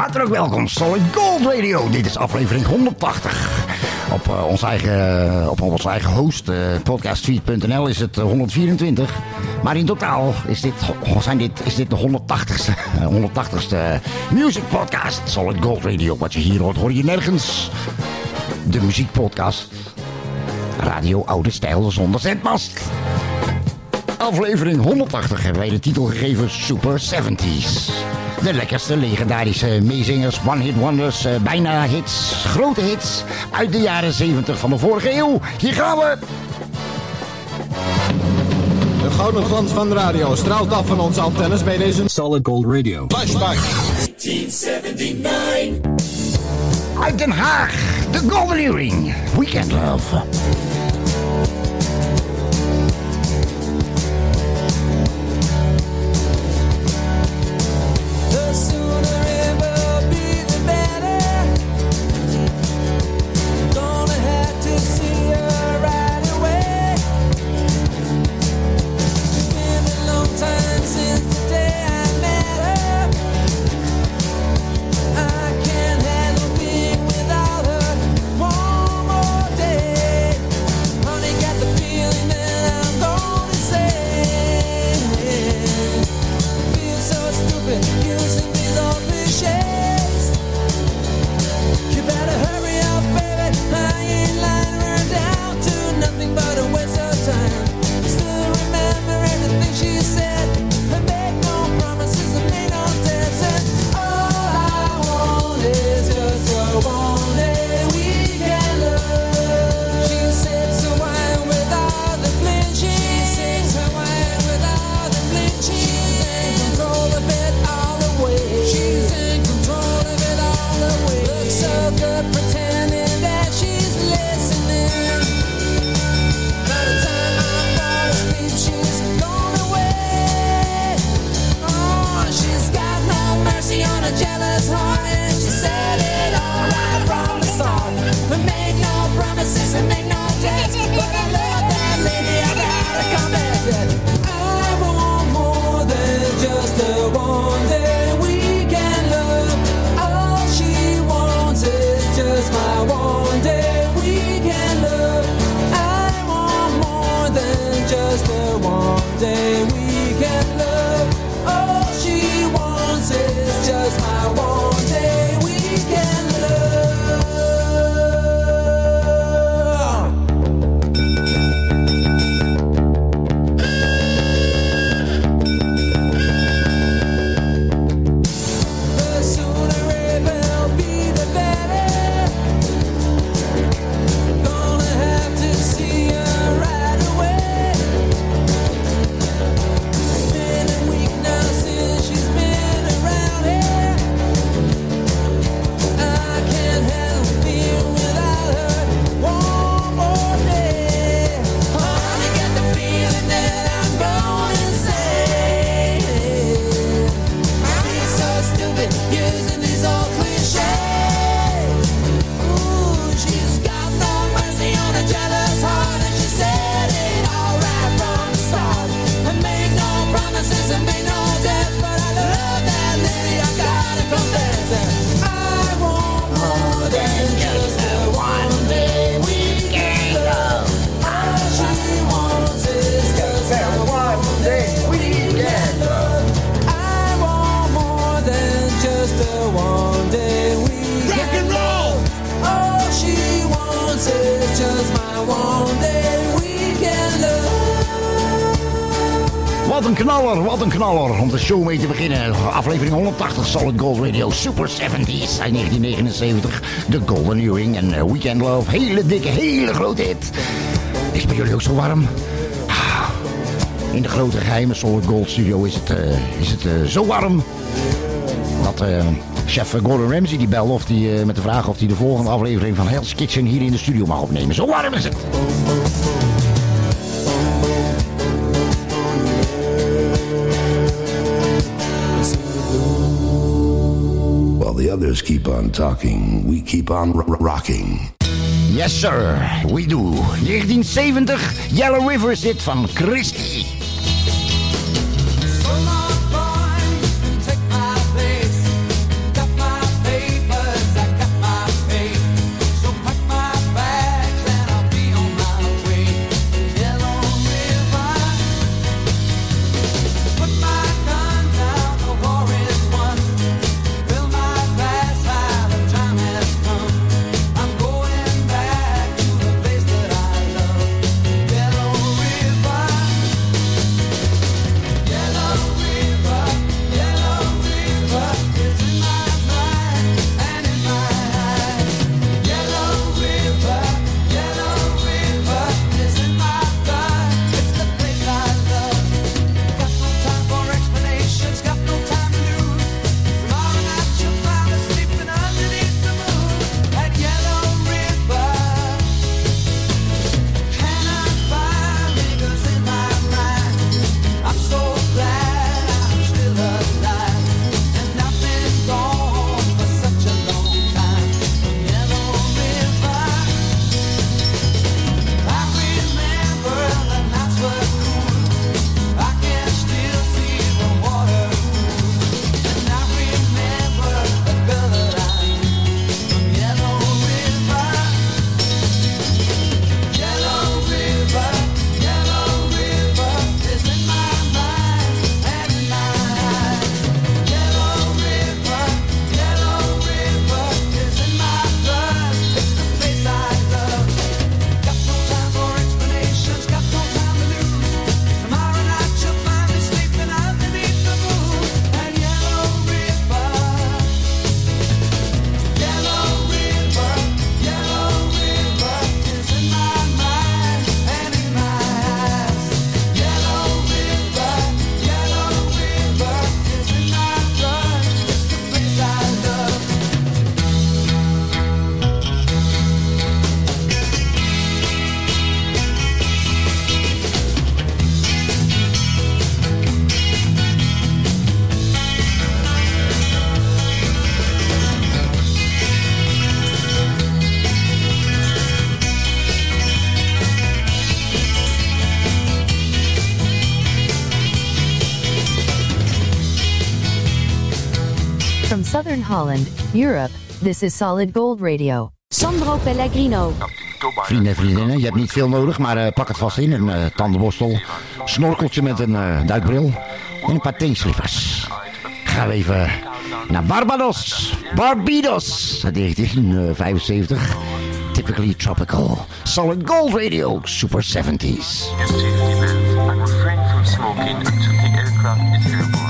Hartelijk welkom. Solid Gold Radio. Dit is aflevering 180. Op, eh, ons eigen, op onze eigen host, eh podcastfeed.nl, is het eh, 124. Maar in totaal is dit, ho- zijn dit, is dit de 180ste, eh, 180ste music podcast. Solid Gold Radio. Wat je hier hoort, hoor je nergens. De muziekpodcast. Radio Oude Stijl zonder zendmast. Aflevering 180 hebben wij de titel gegeven Super 70s. De lekkerste legendarische meezingers, one-hit wonders, eh, bijna hits, grote hits uit de jaren 70 van de vorige eeuw. Hier gaan we! De gouden glans van de radio straalt af van onze antennes bij deze Solid Gold Radio. flashback. 1979. Uit Den Haag, de Golden Earring, Weekend Love. Show mee te beginnen. Aflevering 180 Solid Gold Radio Super 70s uit 1979. The Golden Earring en eh, Weekend Love. Hele dikke, hele grote hit. Is bij jullie ook zo warm? Ah, In de grote geheime Solid Gold Studio is het, eh, is het eh, zo warm dat chef Gordon Ramsay die belde of die, met de vraag of hij de volgende aflevering van Hell's Kitchen hier in de studio mag opnemen. Zo warm is het. Others keep on talking, we keep on rocking. Yes sir, we do. 1970, Yellow River zit van Christie. Holland, Europe, this is Solid Gold Radio. Sandro Pellegrino. Vrienden en vriendinnen, je hebt niet veel nodig, maar eh, pak het vast in. Een eh, tandenborstel, snorkeltje met een eh, duikbril en een paar teenslippers. Gaan we even naar Barbados, Barbados, uit 1975. Typically tropical, solid gold radio, super 70s. Your safety belt and refrain from smoking until the aircraft is airborne.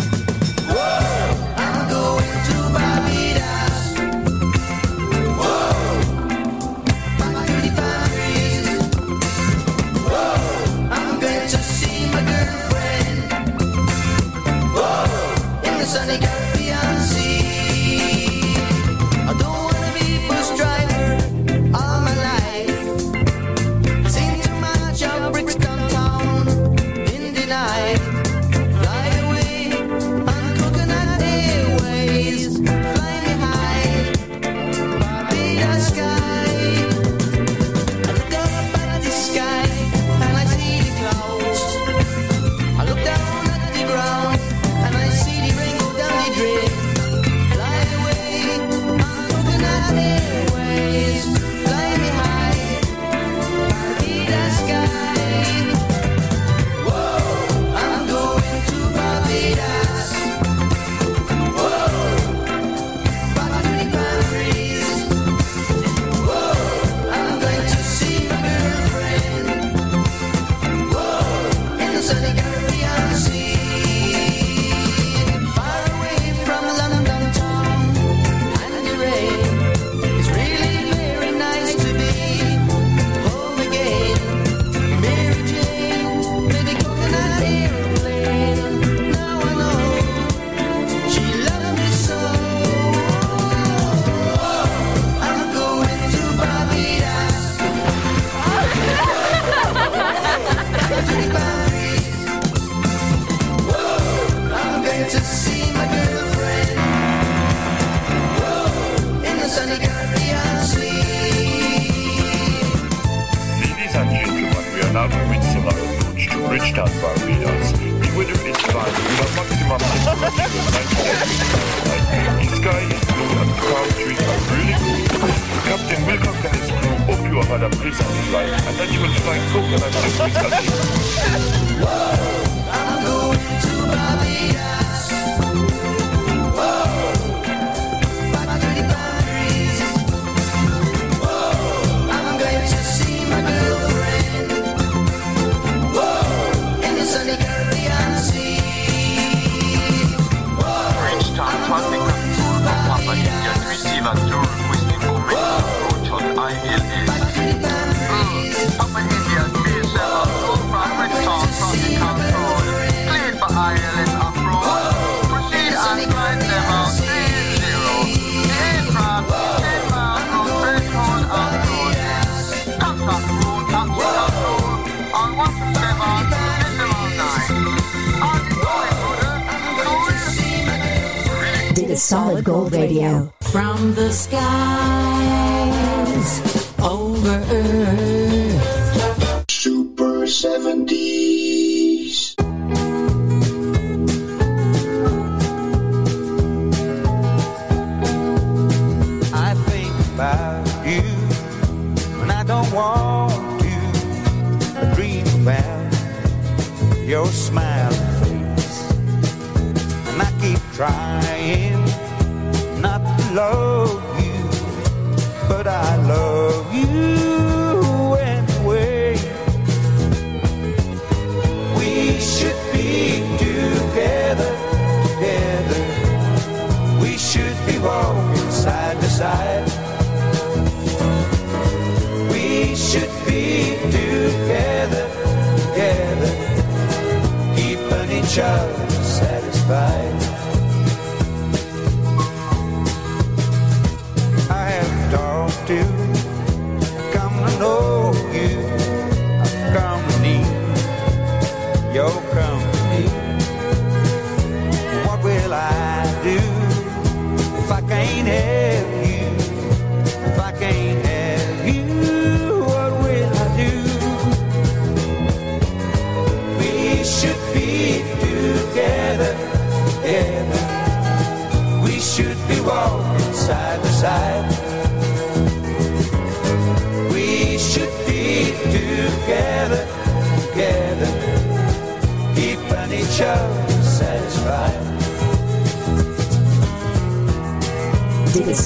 Solid Gold Radio. From the skies over Earth. green hair.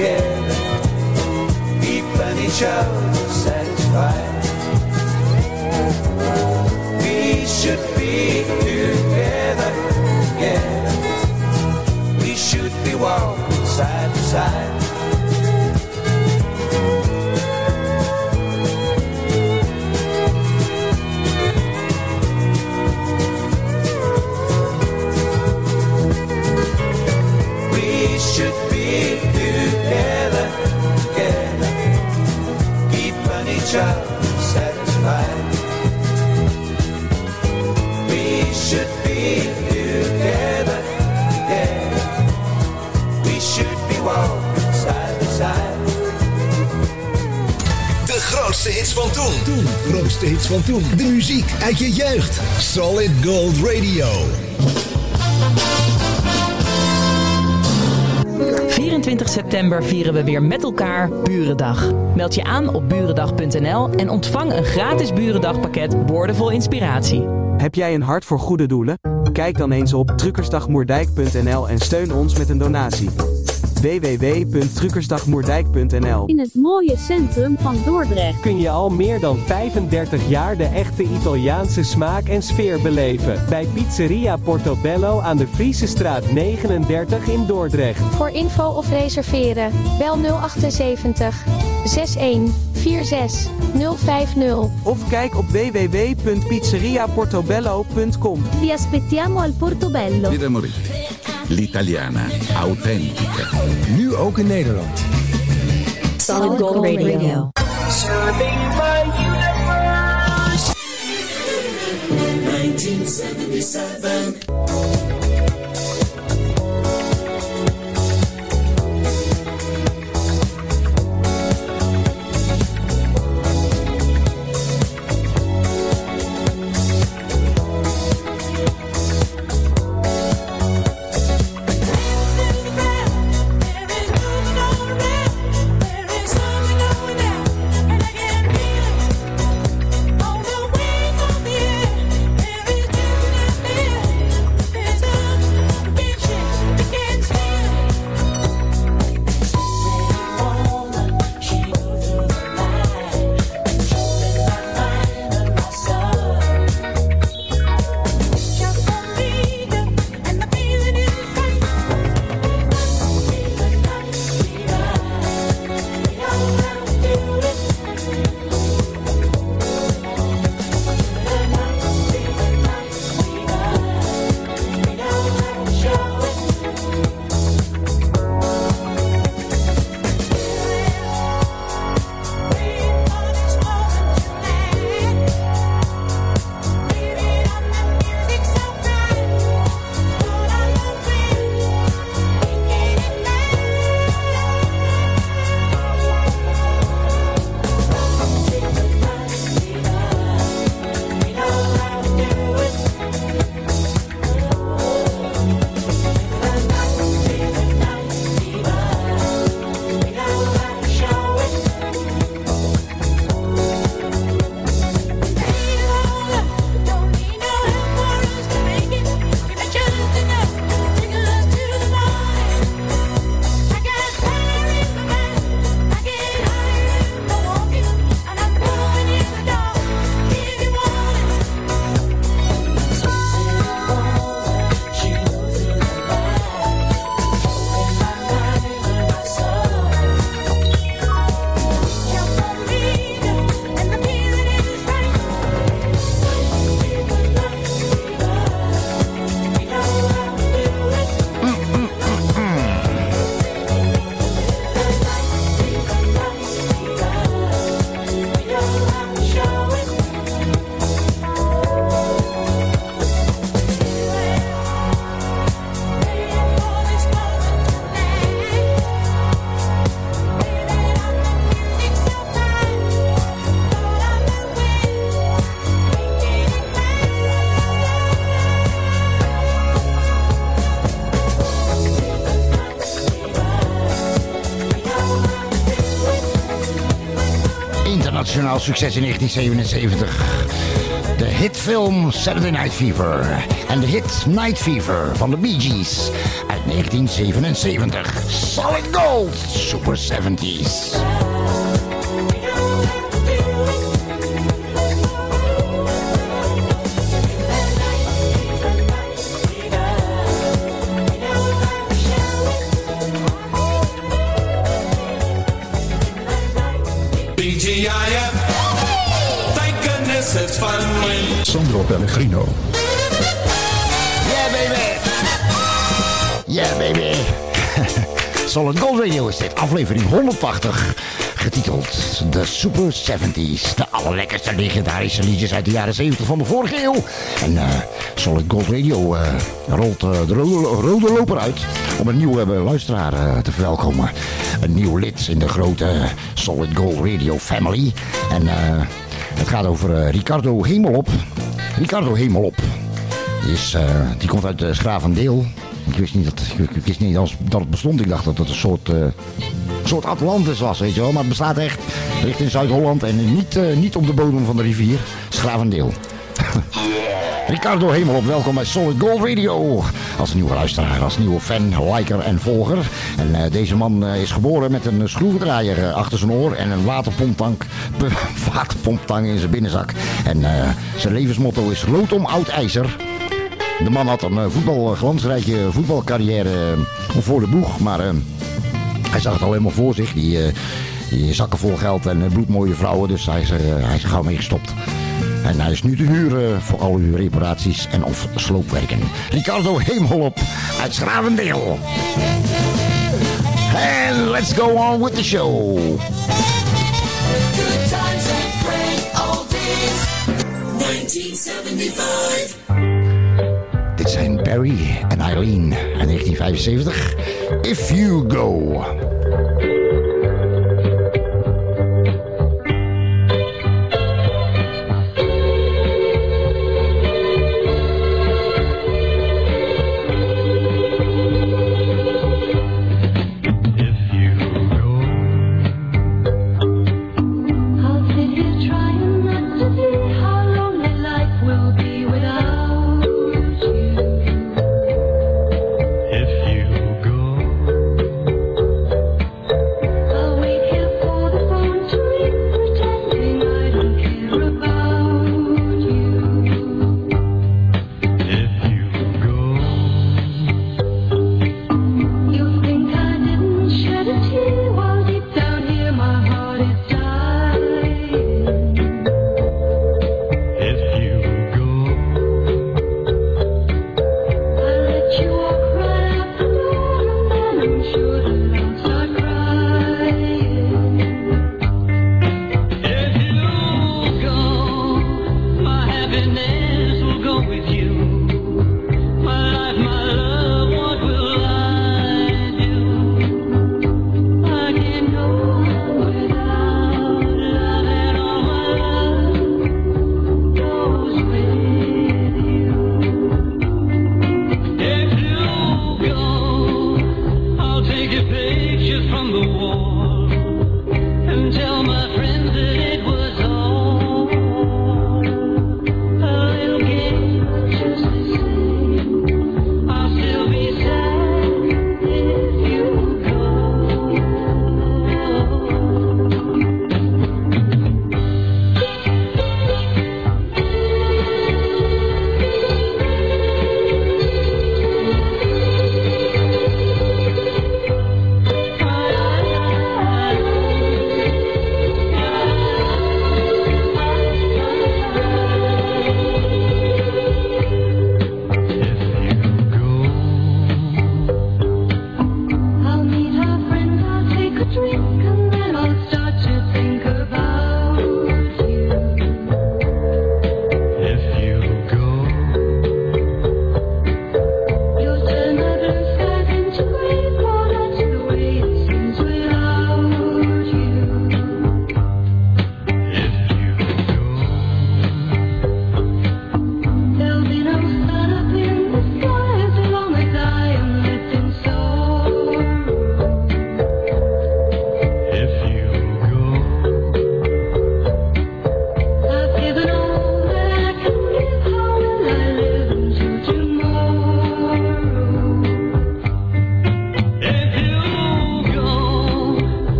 together, keeping each other satisfied. We should be together, together. We should be walking side to side. grootste hits van toen. Toen, grootste hits van toen. De muziek uit je jeugd. Solid Gold Radio. 24 september vieren we weer met elkaar Burendag. Meld je aan op burendag.nl en ontvang een gratis Burendagpakket Woordenvol Inspiratie. Heb jij een hart voor goede doelen? Kijk dan eens op truckersdagmoerdijk.nl en steun ons met een donatie www.truckersdagmoerdijk.nl. In het mooie centrum van Dordrecht. Kun je al meer dan 35 jaar de echte Italiaanse smaak en sfeer beleven. Bij Pizzeria Portobello aan de Friese straat 39 in Dordrecht. Voor info of reserveren, bel 078 61 46 050. Of kijk op www.pizzeriaportobello.com. Vi aspettiamo al Portobello. Moretti, l'italiana, autentica. Nu ook in Nederland. Solid Gold Radio. Serving my universe. 1977. Internationaal succes in 1977. De hitfilm Saturday Night Fever en de hit Night Fever van de Bee Gees uit 1977. Solid Gold, Super 70s. Sandro Pellegrino. Yeah, baby! Yeah, baby! Solid Gold Radio is dit, aflevering 180, getiteld The Super 70s. De allerlekkerste legendarische liedjes uit de jaren 70 van de vorige eeuw. En eh, Solid Gold Radio eh, rolt eh, de rode, rode loper uit om een nieuwe luisteraar te verwelkomen. Een nieuw lid in de grote Solid Gold Radio family. En het gaat over Ricardo Hemelop. Ricardo Hemelop. Die, is, eh, die komt uit uh, Schravendeel. Ik wist niet, dat, ik, wist niet dat het bestond. Ik dacht dat het een soort, eh, soort Atlantis was, weet je wel. Maar het bestaat echt. Ligt in Zuid-Holland en niet, eh, niet op de bodem van de rivier. Schravendeel. Ricardo Hemelop, welkom bij Solid Gold Radio. Als nieuwe luisteraar, als nieuwe fan, liker en volger. En eh, deze man eh, is geboren met een schroevendraaier eh, achter zijn oor en een waterpomptank, waterpomptang in zijn binnenzak. En zijn levensmotto is lood om oud ijzer. De man had een voetbal, glansrijke voetbalcarrière voor de boeg, maar hij zag het al helemaal voor zich. Die, die zakken vol geld en bloedmooie vrouwen, dus hij is, hij is gauw mee gestopt. En hij is nu te huren eh, voor al uw reparaties en of sloopwerken. Ricardo Hemelop uit Schravendeel. And let's go on with the show. Good times and great old 1975. Dit zijn Barry en Eileen in 1975. If you go.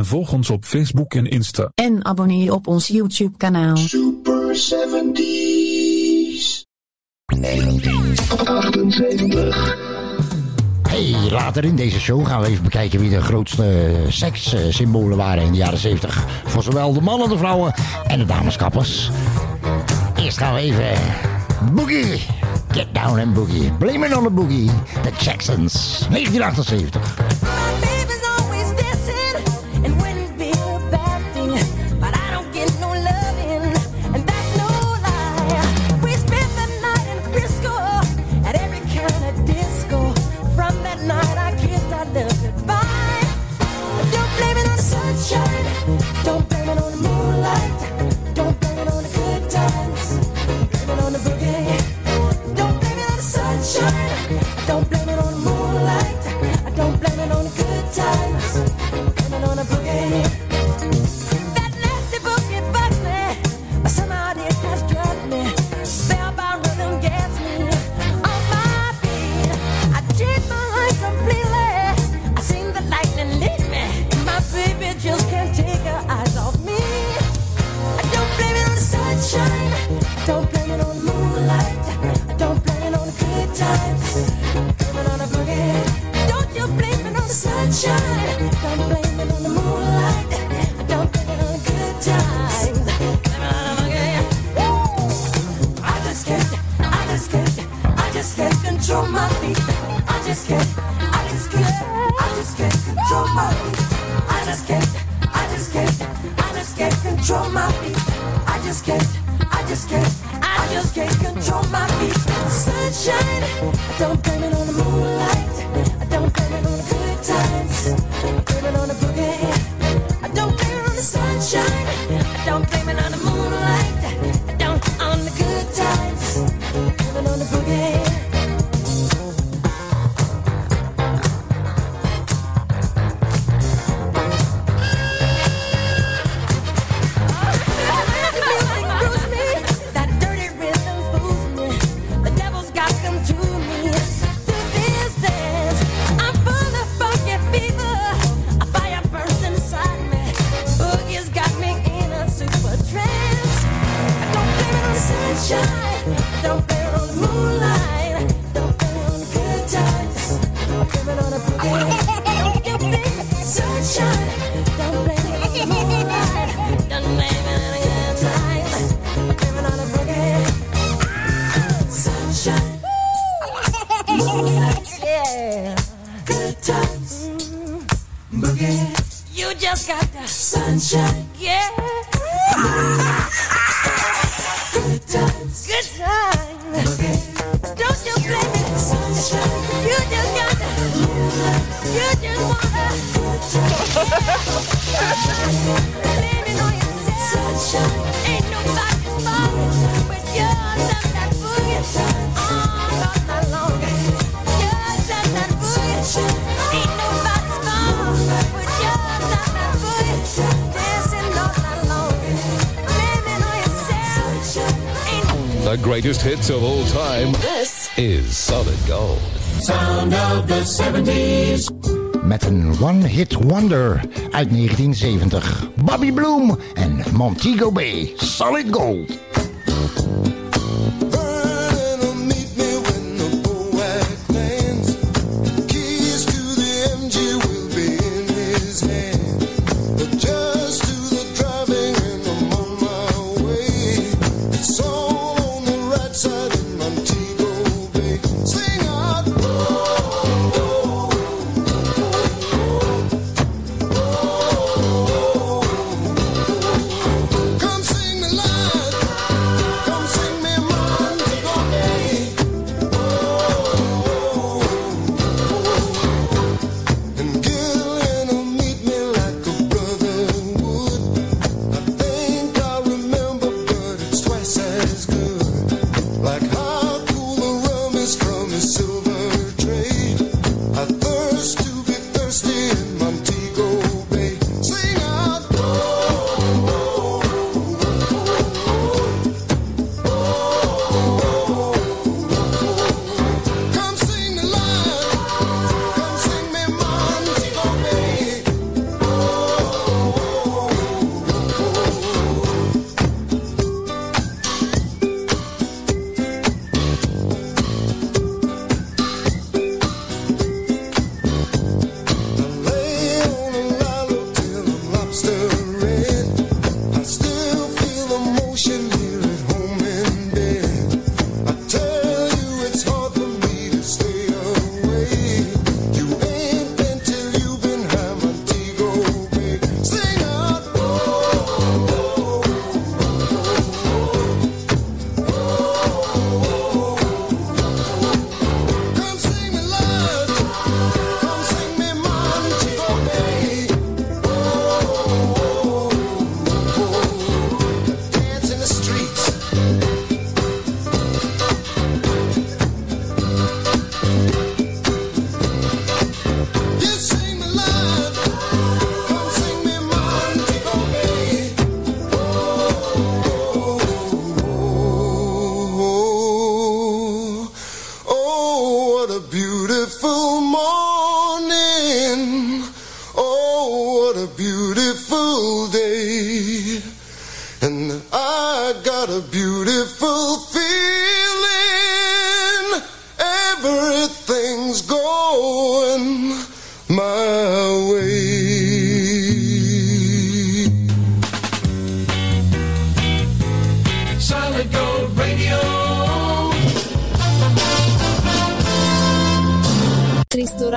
En volg ons op Facebook en Insta. En abonneer je op ons YouTube kanaal. Super 70s. 1978. Hey, later in deze show gaan we even bekijken wie de grootste eh, sekssymbolen waren in de jaren 70. Voor zowel de mannen, de vrouwen en de dameskappers. Eerst gaan we even eh, boogie. Get down and boogie. Blame it on the boogie. The Jacksons. 1978. Yeah. Good times. Boogie. You just got the sunshine. Yeah. Good times. Good times. Don't you blame. Sunshine. You just got the. You just wanna. Yeah. the greatest hits of all time. This is Solid Gold. Sound of the 70s. Met een one-hit wonder uit 1970. Bobby Bloom en Montego Bay. Solid Gold.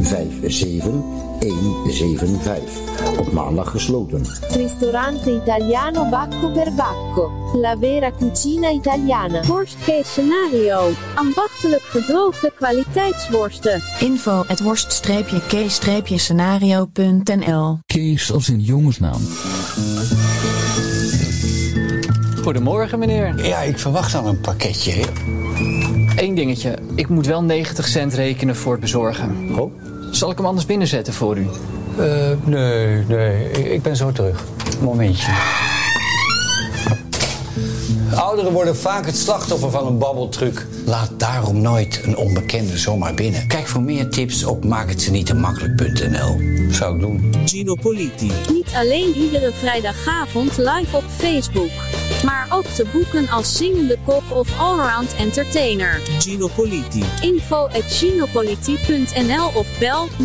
175. Op maandag gesloten. Ristorante italiano Bacco per Bacco. La vera cucina italiana. Worstcase-scenario. Ambachtelijk gedroogde kwaliteitsworsten. Info at worst-k-scenario.nl Kees als in jongensnaam. Goedemorgen, meneer. Ja, ik verwacht al een pakketje. Eén dingetje. Ik moet wel 90 cent rekenen voor het bezorgen. Oh? Zal ik hem anders binnenzetten voor u? Eh, nee, nee, ik, ik ben zo terug. Momentje. Ouderen worden vaak het slachtoffer van een babbeltruc. Laat daarom nooit een onbekende zomaar binnen. Kijk voor meer tips op maakhetzenietemakkelijk.nl. Zou ik doen. Gino Politi. Niet alleen iedere vrijdagavond live op Facebook. Maar ook te boeken als zingende kok of allround entertainer. Gino Politi. Info at ginopolitie.nl of bel 0654960230.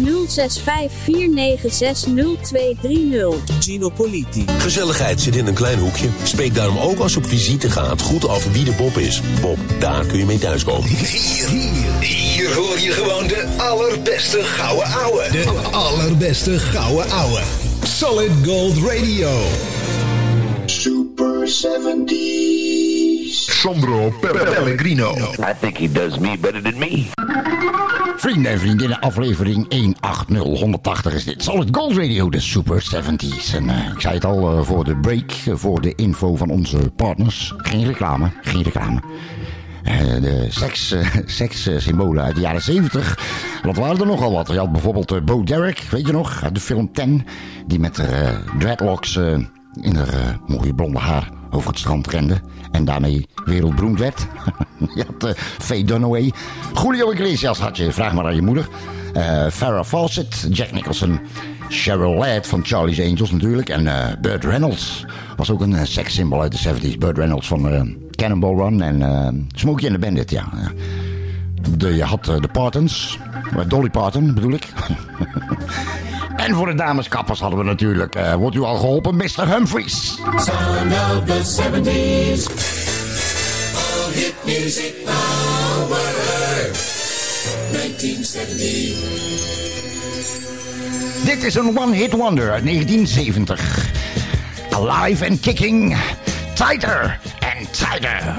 Gino Politi. Gezelligheid zit in een klein hoekje. Spreek daarom ook als je op visite gaat goed af wie de Bob is. Bob, daar kun je mee thuiskomen. Hier, hier, hier hoor je gewoon de allerbeste gouden ouwe. De allerbeste gouden ouwe. Solid Gold Radio. Super 70s. Sandro Pellegrino. I think he does me better than me. Vrienden en vriendinnen, aflevering 180, 180 is dit. Solid Gold Radio, de Super 70s. En eh, ik zei het al eh, voor de break, eh, voor de info van onze partners. Geen reclame, geen reclame. Eh, de seks, eh, sekssymbolen uit de jaren 70. Dat waren er nogal wat. Je had bijvoorbeeld Bo Derek, weet je nog, uit de film Ten. Die met dreadlocks eh, in haar mooie blonde haar over het strand rende. En daarmee wereldberoemd werd. je had eh, Faye Dunaway. Julio Iglesias had je, vraag maar aan je moeder. Eh, Farrah Fawcett, Jack Nicholson. Cheryl Ladd van Charlie's Angels natuurlijk. En eh, Burt Reynolds was ook een uh, sekssymbool uit de 70s. Burt Reynolds van eh, Cannonball Run en Smokey and the Bandit, ja. Je had de Partons, Dolly Parton bedoel ik. en voor de dameskappers hadden we natuurlijk, eh, wordt u al geholpen, Mr. Humphries. Sound of the 70s. All hit music power. 1970. Dit is een one-hit wonder uit 1970. Alive and kicking, tighter and. Tighter.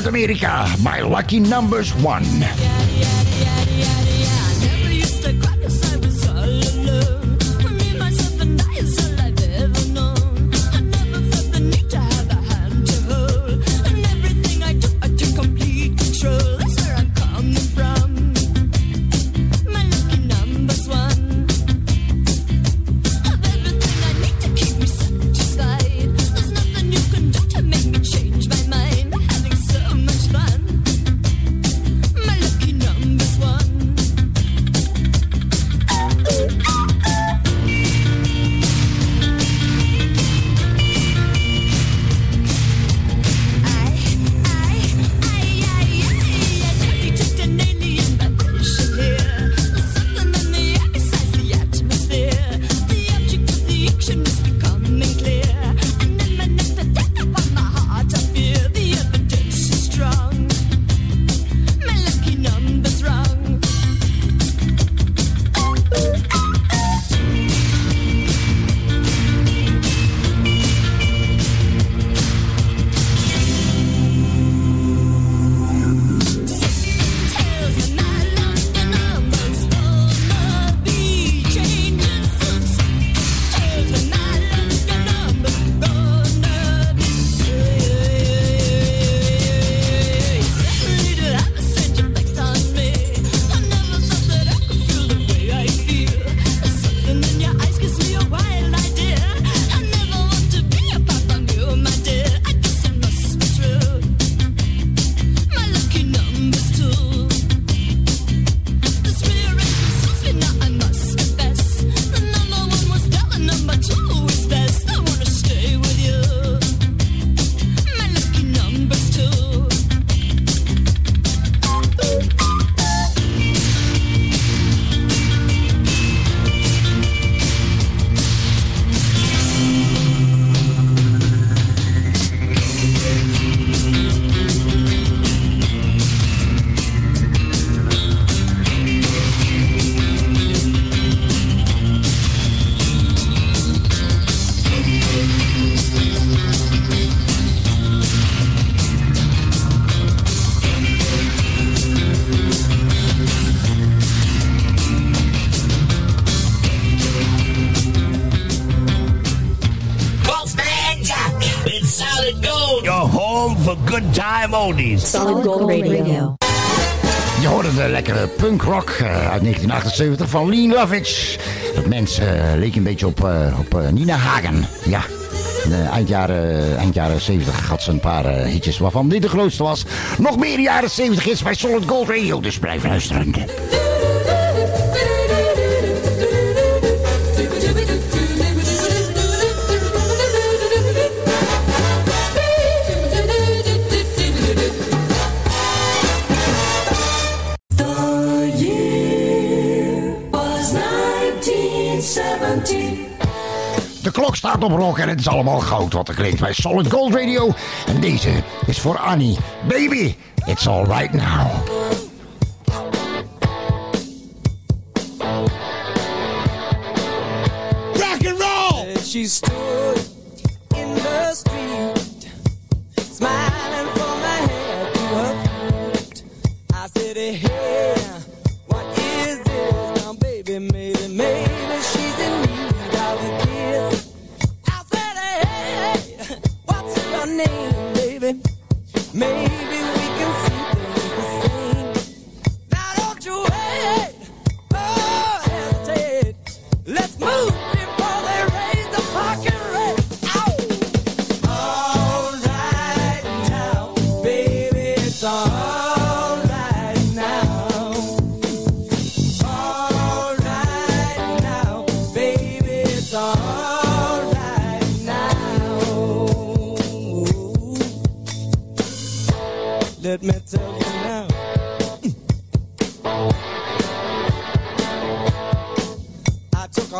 South America my lucky numbers 1. Solid Gold Radio. Je hoorde de lekkere punkrock eh, uit 1978 van Lean Lovitch. Dat mens eh, leek een beetje op, eh, op Nina Hagen. Ja, eind jaren, eind jaren 70 had ze een paar hitjes waarvan dit de grootste was. Nog meer jaren 70 is bij Solid Gold Radio, dus blijf luisteren. staat op rock en het is allemaal goud wat er klinkt bij Solid Gold Radio. En deze is voor Annie. Baby, it's alright now. Rock she's still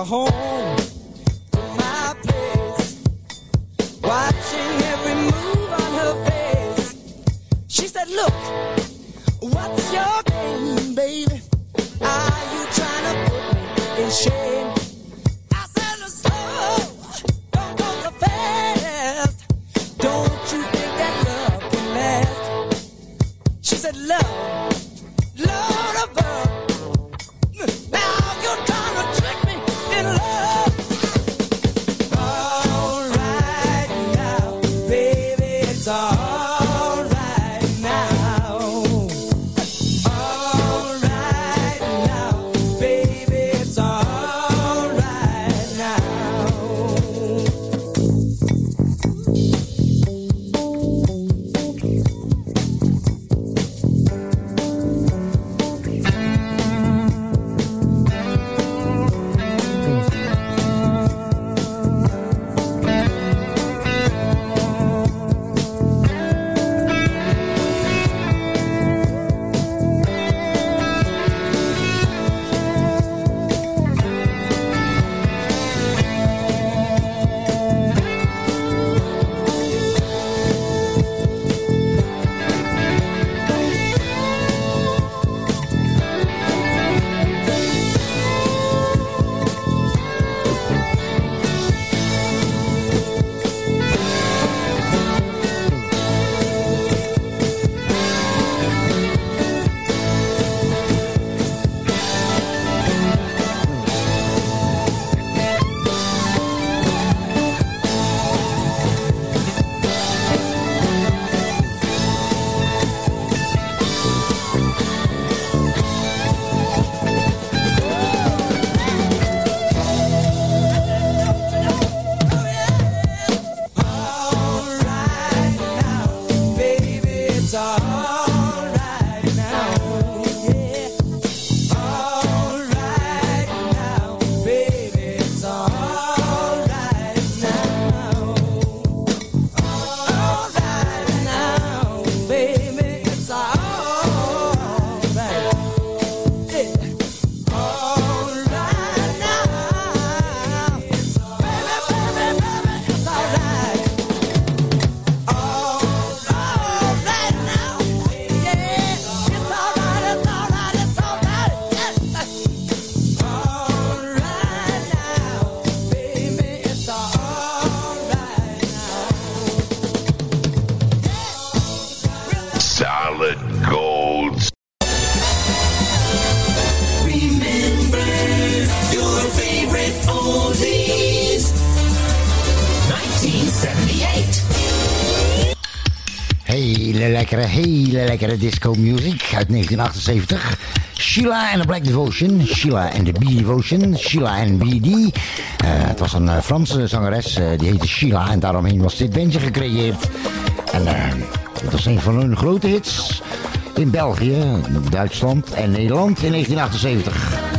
a home. lekkere disco music uit 1978. Sheila en de Black Devotion. Sheila en de B Devotion. Sheila en BD. Uh, het was een eh, Franse zangeres, eh, die heette Sheila. En daaromheen was dit bandje gecreëerd. En eh, dat was een van hun grote hits in België, Duitsland en Nederland in 1978.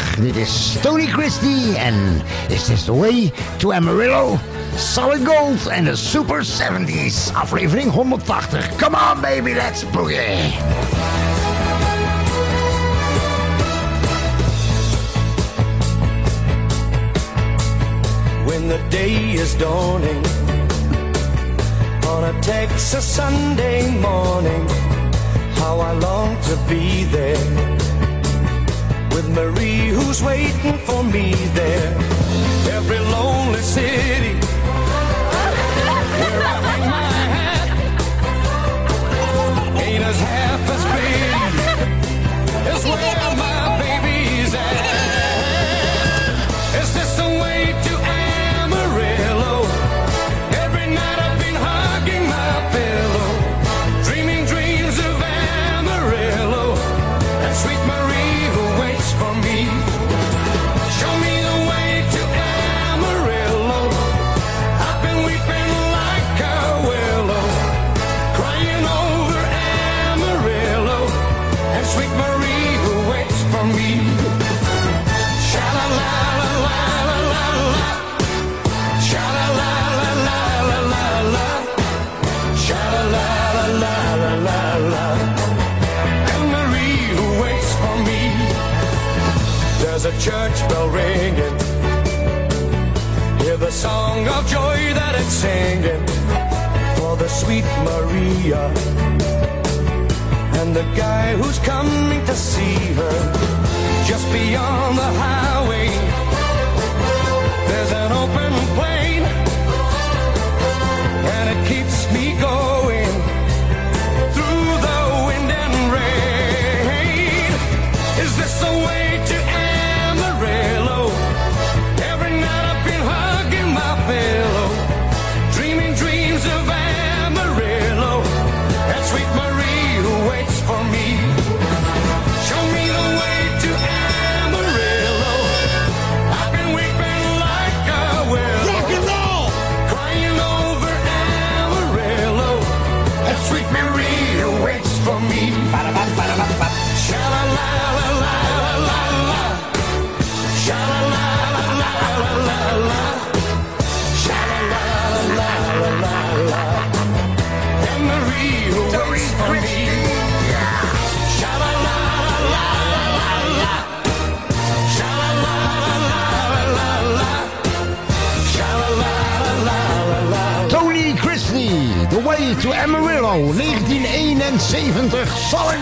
1971. Dit is Tony Christie en Is This The Way to Amarillo? Solid Gold en de Super 70s. Aflevering 180. Come on baby, let's boogie. when the day is dawning on a Texas Sunday morning. How I long to be there with Marie, who's waiting for me there. Every lonely city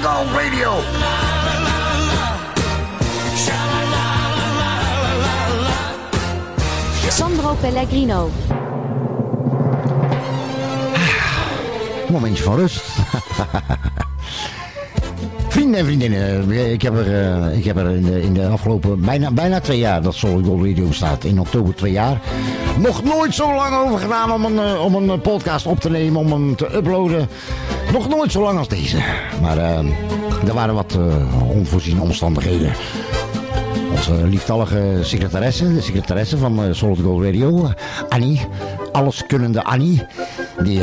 Gold Radio. Sandro Pellegrino. Momentje van rust. Vrienden en vriendinnen, eh, ik heb er, eh, ik heb er in, de, in de afgelopen bijna, bijna twee jaar dat Solid Gold Radio bestaat. In oktober twee jaar. Nog nooit zo lang over gedaan om een, eh, om een podcast op te nemen, om hem te uploaden. Nog nooit zo lang als deze. Maar eh, er waren wat eh, onvoorziene omstandigheden. Onze lieftallige secretaresse, de secretaresse van eh, Solid Gold Radio, eh, Annie, alleskunnende Annie, die,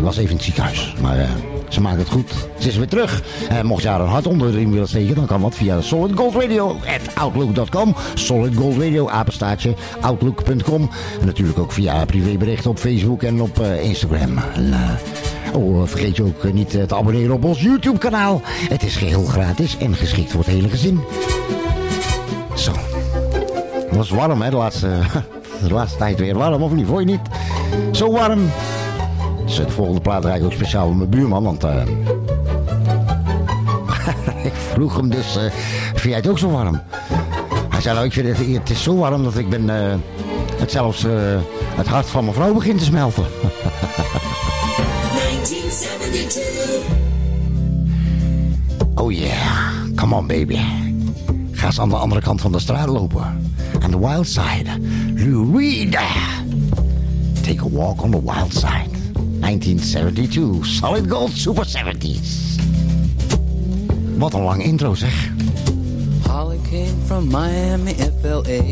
was even in het ziekenhuis. Maar ze maakt het goed. Ze is weer terug. Eh, mocht je haar een hart onder de riem willen steken, dan kan dat via solidgoldradio.outlook.com. Solid Gold Radio, apenstaartje, outlook.com. En natuurlijk ook via privéberichten op Facebook en op Instagram. En, Oh, vergeet je ook eh, niet eh, te abonneren op ons YouTube-kanaal. Het is geheel gratis en geschikt voor het hele gezin. Zo. Het was warm, hè, de laatste, de laatste tijd weer warm, of niet? Vond je niet? Zo warm. Dus de volgende plaat draai ik ook speciaal voor mijn buurman, want... eh, ik vroeg hem dus, eh, vind jij het ook zo warm? Hij zei, nou, ik vind het, het is zo warm dat ik ben... het zelfs het hart van mijn vrouw begint te smelten. Oh yeah, come on baby. Ga eens aan de andere kant van de straat lopen. on the Wild Side. Reed. Take a Walk on the Wild Side. 1972. Solid Gold Super 70s. Wat een lang intro zeg. Holly came from Miami, FLA.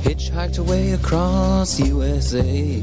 Hitchhiked away across the USA.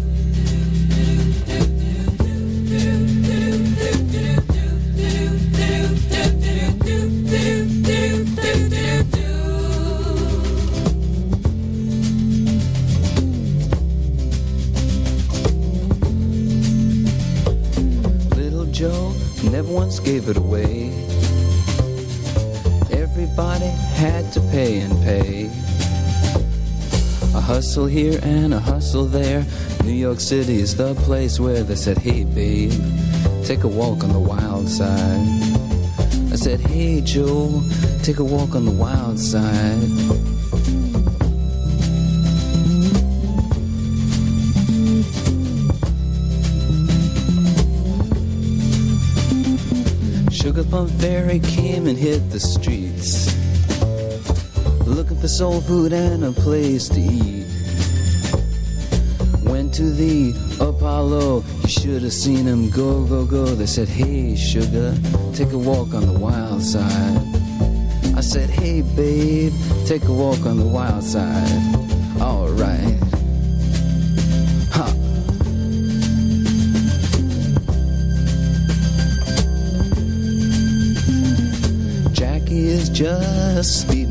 hustle here and a hustle there. New York City is the place where they said, Hey, babe, take a walk on the wild side. I said, Hey, Joe, take a walk on the wild side. Sugar Plum Fairy came and hit the streets. Looking for soul food and a place to eat. Went to the Apollo, you should have seen him go, go, go. They said, Hey, sugar, take a walk on the wild side. I said, Hey, babe, take a walk on the wild side. Alright. Ha. Jackie is just speeding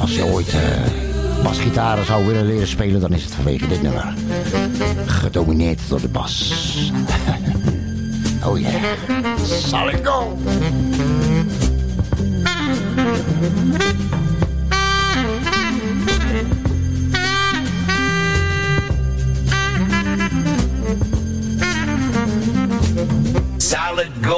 Als je ooit eh basgitaren zou willen leren spelen, dan is het vanwege dit nummer. Gedomineerd door de bas. oh yeah. Solid gold. Solid gold.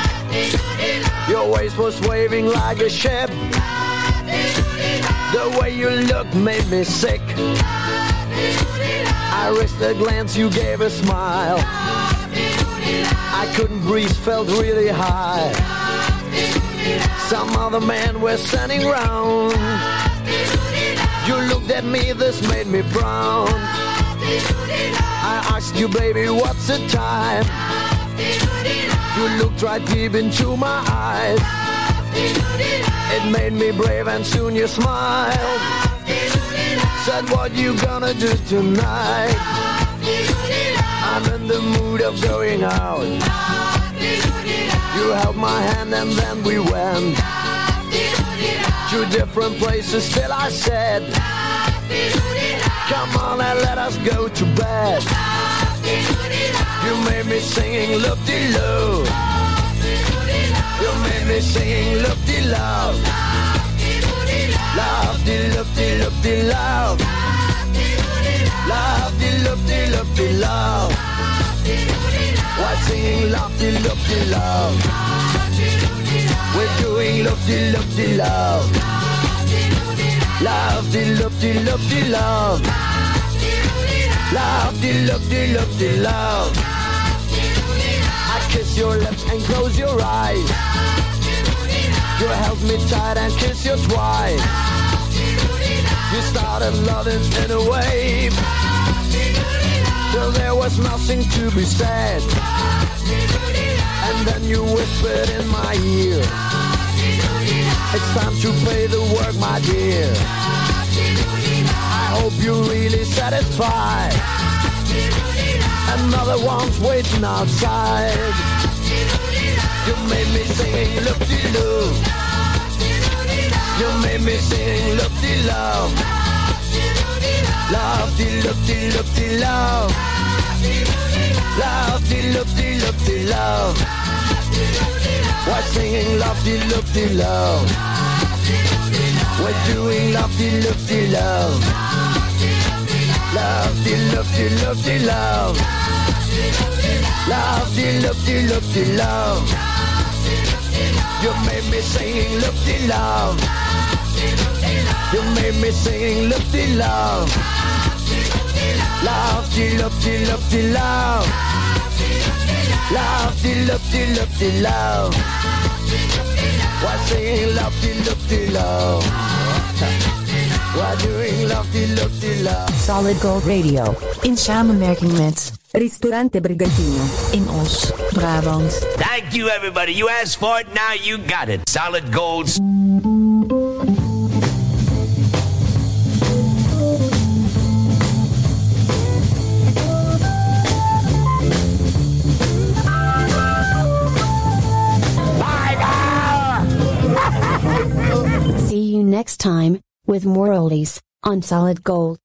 Your waist was waving like a ship. The way you looked made me sick. I risked a glance, you gave a smile. I couldn't breathe, felt really high. Some other men were standing round. You looked at me, this made me brown. I asked you, baby, what's the time? You looked right deep into my eyes. It made me brave and soon you smiled. Said what you gonna do tonight? I'm in the mood of going out. You held my hand and then we went to different places. Still I said, Come on and let us go to bed. You made me singing loop de loo. You made me singing loop de love. Love de loop de loop de love. Love de loop de loop de love. Why singing love de loop de love? We're doing loop de loop de love. Love de loop de loop de love. Love de loop de loop de love. I kiss your lips and close your eyes. You held me tight and kiss you twice. You started loving in a wave. Till there was nothing to be said. And then you whispered in my ear. It's time to pay the work, my dear. Hope you're really satisfied. Another one's waiting outside. You made me sing look de loo. You made me sing look de love. Love de look de look de love. Love de look de look de love. We're singing love de look de love. We're doing love de look de love. Love, you love, you love, you love. Love, you love, you love, you love. You made me sing, love, you love. You made me sing, love, you love. Love, you love, you love, you love. Love, you love, you love, you love. Why sing, love, you love, you love. Solid Gold Radio. In samenwerking met Ristorante Brigantino. In Os, Brabant. Thank you, everybody. You asked for it, now you got it. Solid Gold's. See you next time, with more oldies, on Solid Gold.